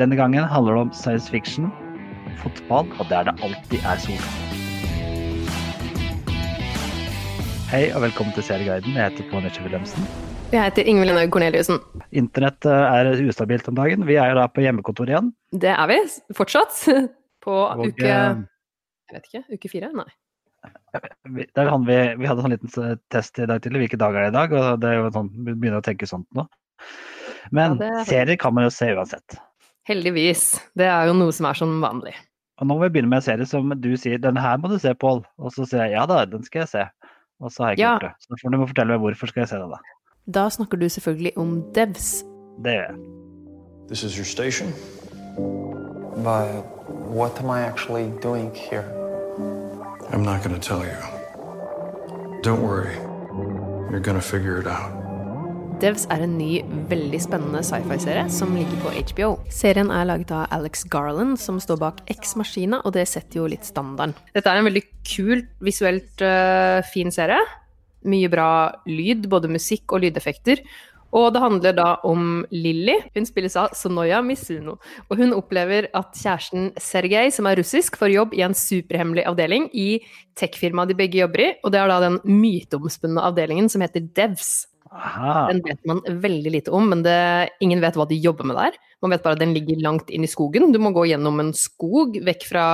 Denne gangen handler det om science fiction, fotball og der det alltid er sol. Hei og velkommen til Serieguiden. Jeg heter Pål Nesje Wilhelmsen. Jeg heter Ingvild Enhaug Corneliussen. Internett eh, er ustabilt om dagen. Vi er jo da på hjemmekontor igjen. Det er vi fortsatt. På Og, uke eh, Jeg vet ikke. Uke fire? Nei. vi, vi, vi hadde en sånn liten eh, test i dag tidlig. Hvilke dager er det i dag? Og det er jo sånn, vi begynner å tenke sånt nå. Men Ja, er- serier kan man jo se uansett. Heldigvis. Det er jo noe som er som vanlig. Og nå må vi begynne med en serie som du sier den her må du se, Pål. Og så sier jeg ja da, den skal jeg se. Og så har jeg ikke Ja. gjort det. Så du må fortelle meg hvorfor skal jeg se det, da. Da snakker du selvfølgelig om devs. Det gjør jeg. This is your station? But what am I actually doing here? I'm not going to tell you. Don't worry. You're going to figure it out. Devs er en ny, veldig spennende sci-fi-serie som ligger på HBO. Serien er laget av Alex Garland, som står bak X-Maskina, og det setter jo litt standarden. Dette er en veldig kul, visuelt uh, fin serie. Mye bra lyd, både musikk og lydeffekter. Og det handler da om Lilly. Hun spilles av Sonoya Misuno. Og hun opplever at kjæresten Sergej, som er russisk, får jobb i en superhemmelig avdeling i tech-firmaet de begge jobber i. Og det er da den myteomspunne avdelingen som heter Devs. Aha. Den vet man veldig lite om, men det, ingen vet hva de jobber med der. Man vet bare at den ligger langt inn i skogen. Du må gå gjennom en skog, vekk fra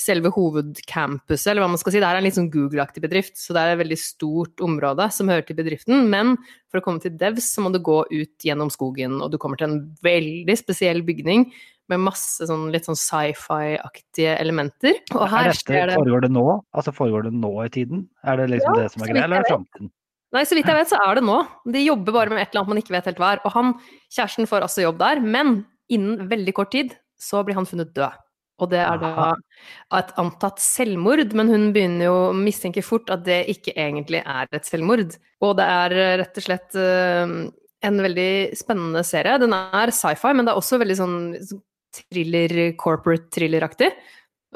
selve hovedcampuset, eller hva man skal si. Det er en litt sånn Google-aktig bedrift, så det er et veldig stort område som hører til bedriften. Men for å komme til Devs, så må du gå ut gjennom skogen, og du kommer til en veldig spesiell bygning med masse sånn litt sånn sci-fi-aktige elementer. Og Er dette, det Foregår det nå? Altså foregår det nå i tiden? Er det liksom Ja, det som er greia, eller er det framtiden? Nei, så vidt jeg vet, så er det nå. De jobber bare med et eller annet man ikke vet helt hva er. Og han, kjæresten får også jobb der, men innen veldig kort tid så blir han funnet død. Og det er da et antatt selvmord, men hun begynner jo å mistenke fort at det ikke egentlig er et selvmord. Og det er eh, rett og slett eh, en veldig spennende serie. Den er sci-fi, men det er også veldig sånn sånn thriller, corporate thriller-aktig.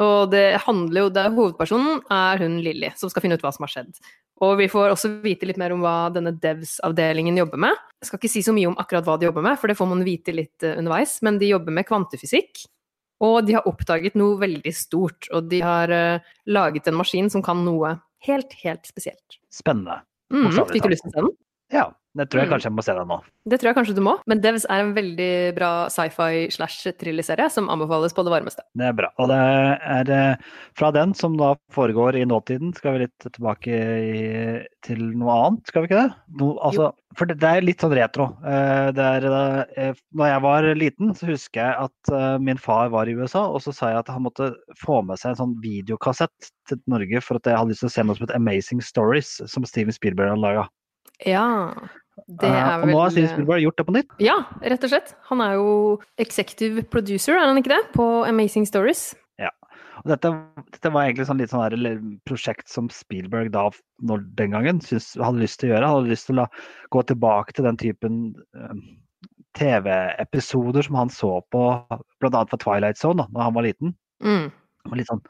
Og det handler jo, det er Hovedpersonen er hun Lilly, som skal finne ut hva som har skjedd. Og vi får også vite litt mer om hva denne Devs-avdelingen jobber med. Jeg skal ikke si så mye om akkurat hva de jobber med, for det får man vite litt eh, underveis, men de jobber med kvantefysikk. Og de har oppdaget noe veldig stort, og de har uh, laget en maskin som kan noe helt, helt spesielt. Spennende. Mm, fikk du lyst til å se den? Ja, det tror jeg Mm. kanskje jeg må se det nå. Det tror jeg kanskje du må. Men Devs er en veldig bra sci-fi slash thriller-serie som anbefales på det varmeste. Det er bra. Og det er eh, fra den som da foregår i nåtiden, skal vi litt tilbake i, til noe annet, skal vi ikke det? No, altså, for det, det er litt sånn retro. Eh, Det er, eh, når jeg var liten, så husker jeg at min far var i USA, og så sa jeg at han måtte få med seg en sånn videokassett til Norge for at jeg hadde lyst til å se noe som het Amazing Stories, som Steven Spielberg hadde laga. Ja, det er vel... og nå har Steven Spielberg gjort det på nytt. Ja, rett og slett. Han er jo executive producer, er han ikke det? På Amazing Stories. Og dette, dette var egentlig sånn litt sånn prosjekt som Spielberg da, når, den gangen syntes, hadde lyst til å gjøre. Han hadde lyst til å gå tilbake til den typen eh, TV-episoder som han så på, bl.a. fra Twilight Zone da når han var liten. Mm. Og litt sånn,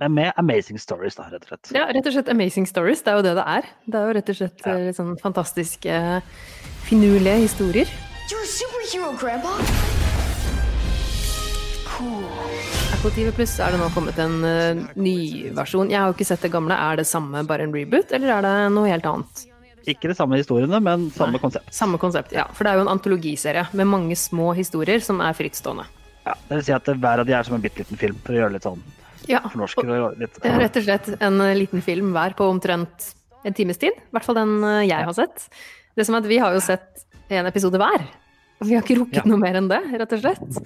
med, med Amazing Stories, da, rett og slett. Ja, rett og slett Amazing Stories. Det er jo det det er. Det er jo rett og slett Ja. eh, litt sånn fantastiske, finurlige historier. You're a superhero, Grandpa. Cool. Apple TV Pluss er det nå kommet en uh, ny versjon. Jeg har jo ikke sett det gamle. Er det samme, bare en reboot, eller er det noe helt annet? Ikke de samme historiene, men samme Nei. konsept. Samme konsept, ja. For det er jo en antologiserie med mange små historier som er frittstående. Ja, det vil si at hver av de er som en bitte liten film, for å gjøre det litt sånn Ja, og, det litt. Er rett og slett en eh, liten film hver på omtrent en times tid. I hvert fall den eh, jeg har sett. Det som er at vi har jo sett en episode hver. Vi har ikke rukket Ja. noe mer enn det, rett og slett.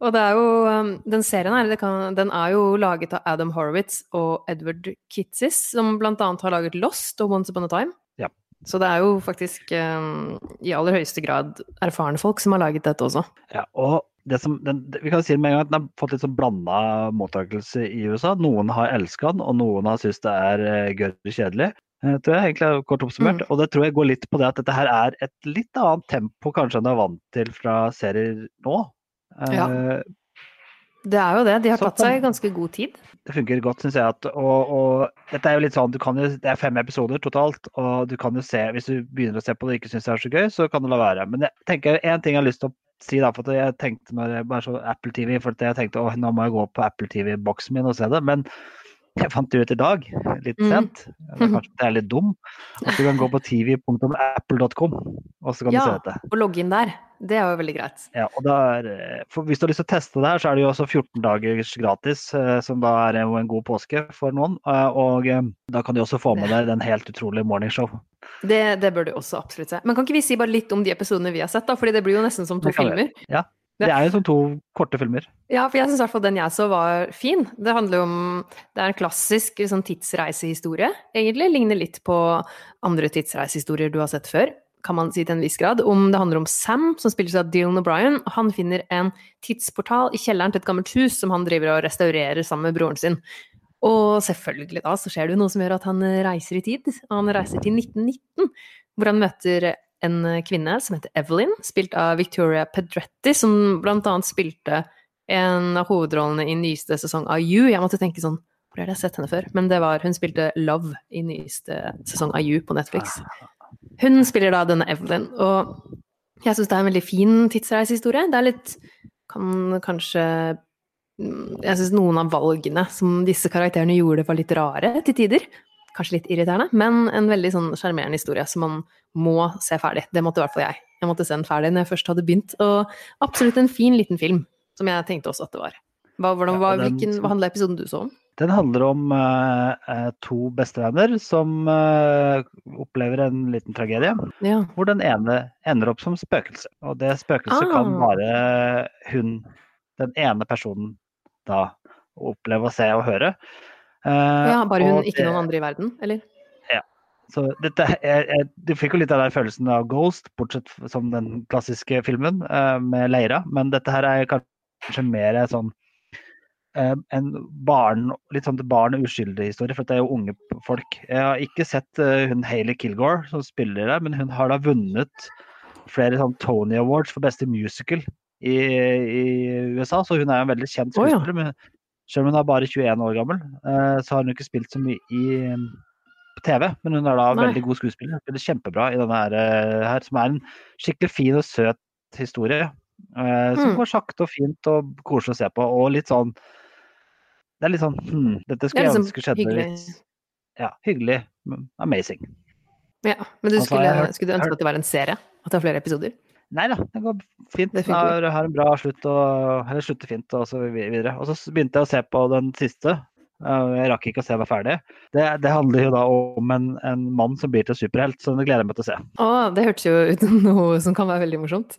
Og det er jo Den serien her, det kan, den er jo laget av Adam Horowitz og Edward Kitsis, som blant annet har laget Lost og Once Upon a Time. Ja. Så det er jo faktisk um, i aller høyeste grad erfarne folk som har laget dette også. Ja, og som, den, vi kan si med en gang at den har fått litt sånn blanda mottakelse i USA. Noen har elska den, og noen har syntes det er uh, gørr kjedelig. eh, tror jeg egentlig er kort oppsummert. Mm. Og det tror jeg går litt på det at dette her er et litt annet tempo kanskje enn du er vant til fra serier nå. Eh, Ja. Det er jo det. De har Så tatt seg ganske god tid. Det funker godt, syns jeg. At, og, og dette er jo litt sånn, du kan jo, Det er fem episoder totalt, og du kan jo se Hvis du begynner å se på det og ikke syns det er så gøy, så kan du la være. Men jeg tenker en ting jeg har lyst til å si da, for jeg tenkte når jeg bare så Apple TV, for jeg tenkte å, nå må jeg gå på Apple TV-boksen min og se det. Men jeg fant det ut i dag, litt Mm. sent. Eller Kanskje jeg er litt dum. At du kan gå på tv.apple.com, og så kan Ja. du se dette. Og logge inn der. Det er jo veldig greit. Ja, og er, eh, for hvis du har lyst til å teste det her, så er det jo også 14 dagers gratis, eh, som da er jo en god påske for noen. eh, Og eh, da kan du også få med deg den helt utrolige morningshow. Det, det bør du også absolutt se. Men kan ikke vi si bare litt om de episodene vi har sett, da? Fordi det blir jo nesten som to filmer. filmer. Det er jo sånn to korte filmer. Ja, for jeg syns i hvert fall den jeg så var fin. Det handler jo om Det er en klassisk sånn tidsreisehistorie, egentlig. Ligner litt på andre tidsreisehistorier du har sett før, kan man si til en viss grad. Om det handler om Sam, som spilles av Dylan O'Brien. Han finner en tidsportal i kjelleren til et gammelt hus som han driver og restaurerer sammen med broren sin. Og selvfølgelig da så skjer det jo noe som gjør at han reiser i tid. Han reiser til 1919, hvor han møter en kvinne som heter Evelyn, spilt av Victoria Pedretti, som blant annet spilte en av hovedrollene i nyeste sesong av You. Jeg måtte tenke sånn Hvor har jeg sett henne før? Men det var Hun spilte Love i nyeste sesong av You på Netflix. Hun spiller da denne Evelyn, og jeg syns det er en veldig fin tidsreisehistorie. Det er litt Kan kanskje mm, Jeg syns noen av valgene som disse karakterene gjorde, var litt rare til tider. Kanskje litt irriterende, men en veldig sånn sjarmerende historie som man må se ferdig. Det måtte i hvert fall jeg. Jeg måtte se den ferdig når jeg først hadde begynt. Og absolutt en fin liten film, som jeg tenkte også at det var. Hva, hvordan, hva, hvilken, hva handla episoden du så om? Den handler om eh, eh, to bestevenner som eh, opplever en liten tragedie, Ja. hvor den ene ender opp som spøkelse. Og det spøkelset kan være bare hun, den ene personen, da oppleve å se og høre. Eh, ja, bare hun, ikke det- noen andre i verden, eller? Så dette, jeg, jeg, du fikk jo litt av den følelsen av Ghost, bortsett som den klassiske filmen eh, med Leira. Men dette her er kanskje mer sånn eh, en barn, litt sånn barn og uskyldig historie, for det er jo unge folk. Jeg har ikke sett hun Hayley Kilgore som spiller der, men hun har da vunnet flere sånn Tony Awards for beste musical i, i USA, så hun er en veldig kjent Å, ja. Selv om hun er bare 21 år gammel, eh, så har hun ikke spilt så mye i, på TV. Men hun er da Nei. veldig god skuespiller. Hun spiller kjempebra i denne her, eh, her, som er en skikkelig fin og søt historie. eh, som Mm. går sakte og fint og koselig å se på. Og litt sånn Det er litt sånn hm, Dette Det skulle jeg liksom ønske skjedde hyggelig. litt Ja, hyggelig. Amazing. Ja, men du Altså, skulle, hørt- skulle du ønske at det var en serie? At det var flere episoder? Nei da, det går fint. Det har, har en bra slutt og Eller slutter fint og så videre. Og så begynte jeg å se på den siste. Eh, Jeg rakk ikke å se meg ferdig. Det, det handler jo da om en, en mann som blir til superhelt, så det gleder jeg meg til å se. Å, det hørtes jo ut som noe som kan være veldig morsomt.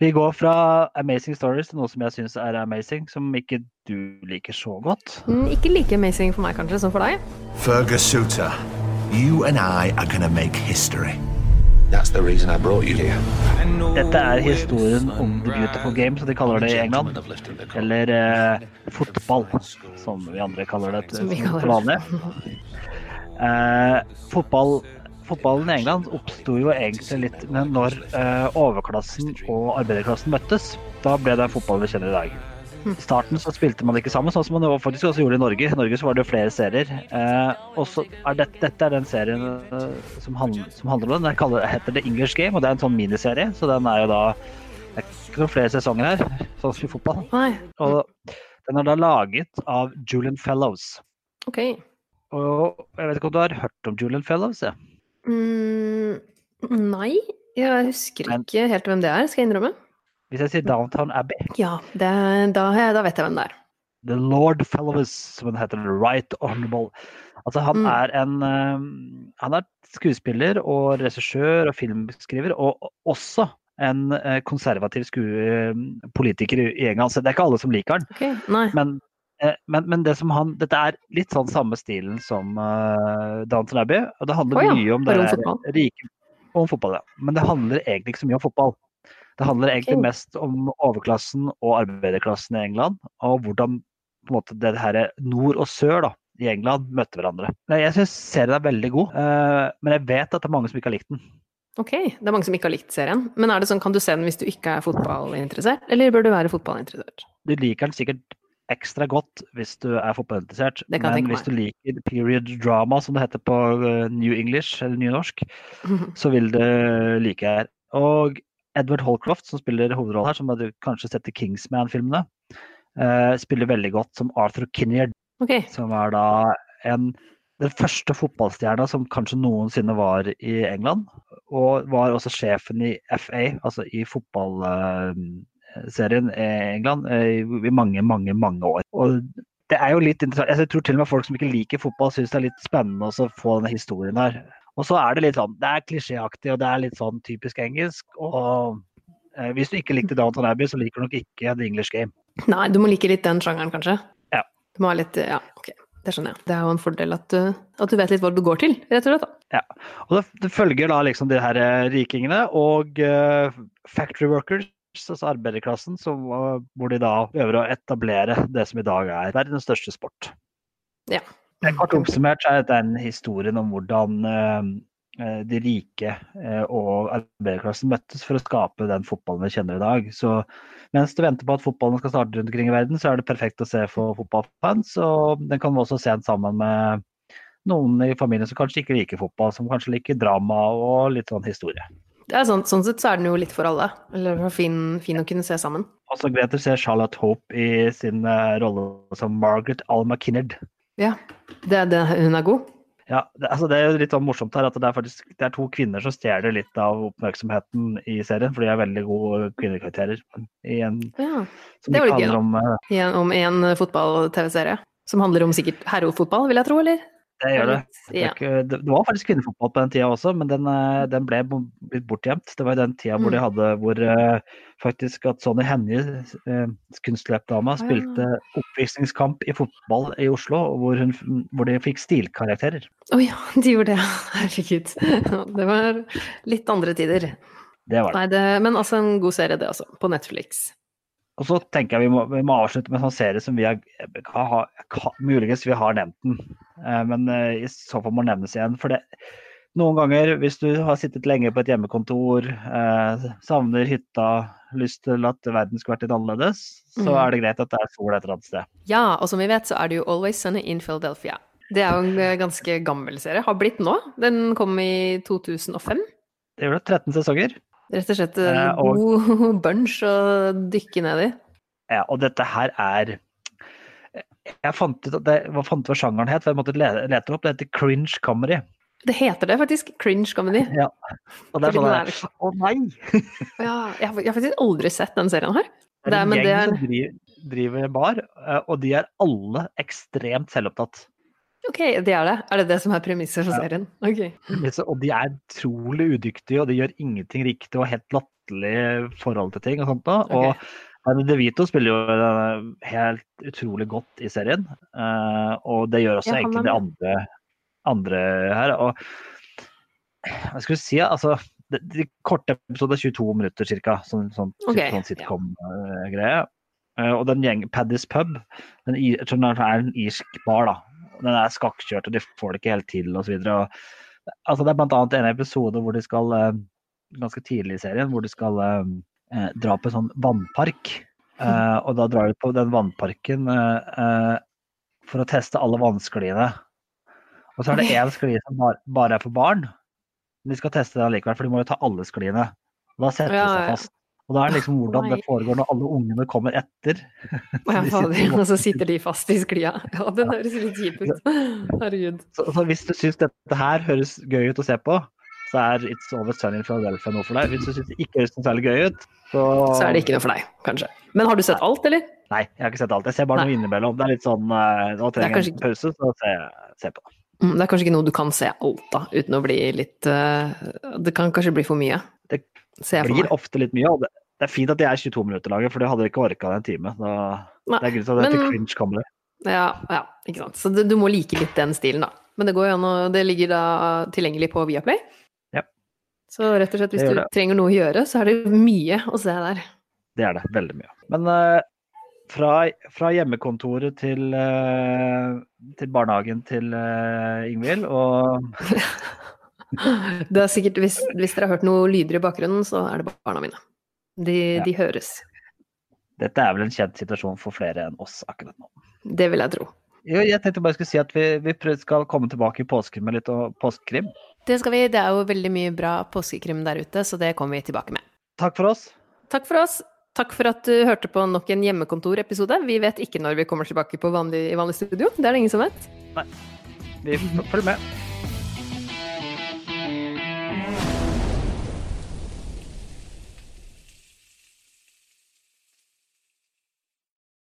Vi går fra amazing stories til noe som jeg syns er amazing, som ikke du liker så godt. Mm, Ikke like amazing for meg kanskje som for deg. Fergus Suter, you and I are gonna make history. Dette er historien om The Beautiful Game, som de kaller det i England. Eller eh, fotball, som vi andre kaller det til vanlig. Eh, fotball, fotballen i England oppsto jo egentlig litt når eh, overklassen og arbeiderklassen møttes. Da ble det fotball vi kjenner i dag. I starten så spilte man ikke sammen, sånn som man faktisk også gjorde i Norge. I Norge så var det jo flere serier. Eh, og så er det, dette er den serien eh, som, handl, som handler om den. Den kaller, heter The English Game, og det er en sånn miniserie. Så den er jo da Det er ikke noen flere sesonger her, sånn som i fotball. Nei, Og den er da laget av Julian Fellows. ok. Og jeg vet ikke om du har hørt om Julian Fellows? Ja. Mm, nei, jeg husker ikke helt hvem det er, skal jeg innrømme. Hvis jeg sier Downtown Abbey Ja, det, da, da vet jeg hvem det er. The Lord Fellows, som han heter. Right Honorable. Altså, han Mm. er en eh, Han er skuespiller og regissør og filmskriver, og også en eh, konservativ eh, politiker i egen gang. Så det er ikke alle som liker han. Okay, Men, men, men det som han, dette er litt sånn samme stilen som uh, Downton Abbey. Og det handler oh, ja, mye om det, det rike om fotball, ja. Men det handler egentlig ikke så mye om fotball. Det handler egentlig mest om overklassen og arbeiderklassen i England, og hvordan på en måte det her nord og sør da, i England møtte hverandre. Jeg syns serien er veldig god, eh, men jeg vet at det er mange som ikke har likt den. Ok, det er mange som ikke har likt serien. Men er det sånn, kan du se den hvis du ikke er fotballinteressert, eller bør du være fotballinteressert? Du liker den sikkert ekstra godt hvis du er fotballinteressert, men hvis du liker period drama, som det heter på eh, New English, eller nynorsk, så vil du like her. Og Edward Holcroft, som spiller hovedrollen her, som du kanskje sett i Kingsman-filmene, uh, spiller veldig godt som Arthur Kinneard, Okay. som er da en, den første fotballstjerna som kanskje noensinne var i England. Og var også sjefen i FA, altså i fotballserien i England, eh, i mange, mange, mange år. Og det er jo litt interessant. Jeg tror til og med folk som ikke liker fotball, syns det er litt spennende å få denne historien her. Og så er det litt sånn, det er klisjéaktig og det er litt sånn typisk engelsk. Og eh, hvis du ikke likte Downton Abbey, så liker du nok ikke The English Game. Nei, du må like litt den sjangeren, kanskje? Ja. Du må ha litt Ja, ok. Det skjønner jeg. Det er jo en fordel at du, at du vet litt hva du går til, rett og slett. da. Og det, det følger da liksom de her eh, rikingene og uh, factory workers, altså arbeiderklassen, som, uh, hvor de da øver å etablere det som i dag er verdens største sport. Ja. Kort oppsummert så er dette en historien om hvordan eh, eh, de rike eh, og arbeiderklassen møttes for å skape den fotballen vi kjenner i dag. Så mens du venter på at fotballen skal starte rundt omkring i verden, så er det perfekt å se for fotballfans. Og den kan vi også se den sammen med noen i familien som kanskje ikke liker fotball, som kanskje liker drama og litt sånn historie. Det er sånn, sånn sett så er den jo litt for alle. Eller fin, fin å kunne se sammen. Og så gleder jeg ser Charlotte Hope i sin rolle som Margaret Alma Kinnard. Ja. Det, er det, hun er god. Ja, det, altså det er jo litt sånn morsomt her at det er faktisk det er to kvinner som stjeler litt av oppmerksomheten i serien, for de er veldig gode kvinnekarakterer. I en, Ja. som Det var litt gøy, om eh, om en fotball-TV-serie. Som handler om sikkert herrefotball, vil jeg tro, eller? Det gjør det. Det, ikke, det var faktisk kvinnefotball på den tida også, men den, eh, den ble blitt bortgjemt. Det var den tida hvor de Mm. hadde hvor eh, faktisk at Sonny Hennie, uh, kunstløpdama, spilte oppvisningskamp i fotball i Oslo, hvor, hun, hvor de fikk stilkarakterer. Å ja, de gjorde det. Herregud. Det var litt andre tider. Det var det. Nei, det, men altså en god serie, det også. På Netflix. Og så tenker jeg vi må, vi må avslutte med en sånn serie som vi har, muligens vi har nevnt den, eh, men eh, i så fall må den nevnes igjen. For det, noen ganger, hvis du har sittet lenge på et hjemmekontor, eh, savner hytta, lyst til at verden skulle vært litt annerledes, så mm. er det greit at det er sol et eller annet sted. Ja, og som vi vet, så er det jo Always Sunny in Philadelphia. Det er jo en eh, ganske gammel serie. Har blitt nå. Den kom i 2005. Det gjør det 13 sesonger. Rett og slett en Eh, og- god bunch å dykke ned i. Ja, og dette her er Jeg fant ut det, hva fant hva sjangeren het, for jeg måtte le- lete opp. Det heter cringe comedy. Det heter det faktisk. Cringe comedy. Ja. Og det er sånn der, er- Å nei! Ja, jeg, har, jeg har faktisk aldri sett den serien her. Det er er, en gjeng er, som driver, driver bar, eh, og de er alle ekstremt selvopptatt. Ok, det er det. Er det det som er premisset for serien? Ok. Og de er utrolig udyktige, og de gjør ingenting riktig og helt latterlig forhold til ting. Og sånt da. Og. Danny DeVito spiller jo eh, helt utrolig godt i serien, eh, og det gjør også Ja, er egentlig de andre, andre her. Og hva skal vi si, altså de, de korte episoder, 22 minutter ca. Sånn, sånn, okay. sånn sitcom-greie. Eh, og den gjengen, Paddys Pub, den, jeg tror den er en irsk bar, da. Den er skakkjørt, og de får det ikke helt til, osv. Altså, det er annet en episode hvor de skal, eh, ganske tidlig i serien, hvor de skal eh, eh, dra på en sånn vannpark. Eh, og da drar de på den vannparken eh, eh, for å teste alle vannskliene. Og så er det én sklie som bare, bare er for barn. Men de skal teste det likevel, for de må jo ta alle skliene. Da setter de seg fast. Og da er det liksom hvordan det foregår når alle ungene kommer etter. Ja, fader. Og så sitter de fast i sklia. Ja, den høres litt kjip ut. Herregud. Så, så hvis du syns dette her høres gøy ut å se på, så er It's Over Sunny in Philadelphia noe for deg. Hvis du syns det ikke høres noe særlig gøy ut, så Så er det ikke noe for deg, kanskje. Men har du sett alt, eller? Nei, jeg har ikke sett alt. Jeg ser bare Nei. noe innimellom. Det er litt sånn eh, Nå trenger jeg kanskje en pause, så ser jeg ser på. Mm, Det er kanskje ikke noe du kan se alt av, uten å bli litt eh, Det kan kanskje bli for mye. Det blir ofte litt mye. Og det, det er fint at de er 22 minutter lange, for det hadde ikke orka en time. Da, det er grunnen til at det heter cringe comedy. Ja, ja, ikke sant. Så du, du må like litt den stilen, da. Men det an Det ligger da tilgjengelig på Viaplay. Ja. Så rett og slett, hvis du trenger noe å gjøre, så er det mye å se der. Det er det. Veldig mye. Men eh, fra, fra hjemmekontoret til, eh, til barnehagen til uh, Ingvild og Det er sikkert, hvis, hvis dere har hørt noe lyder i bakgrunnen, så er det barna mine. De, Ja. de høres. Dette er vel en kjent situasjon for flere enn oss akkurat nå. Det vil jeg tro. Jo, jeg tenkte bare jeg skulle si at vi, vi skal komme tilbake i påsken med litt påskekrim. Det skal vi. Det er jo veldig mye bra påskekrim der ute, så det kommer vi tilbake med. takk for oss. Takk for oss. Takk for at du hørte på nok en hjemmekontorepisode. Vi vet ikke når vi kommer tilbake på vanlig, i vanlig studio. Det er det ingen som vet. Nei. Vi følger med.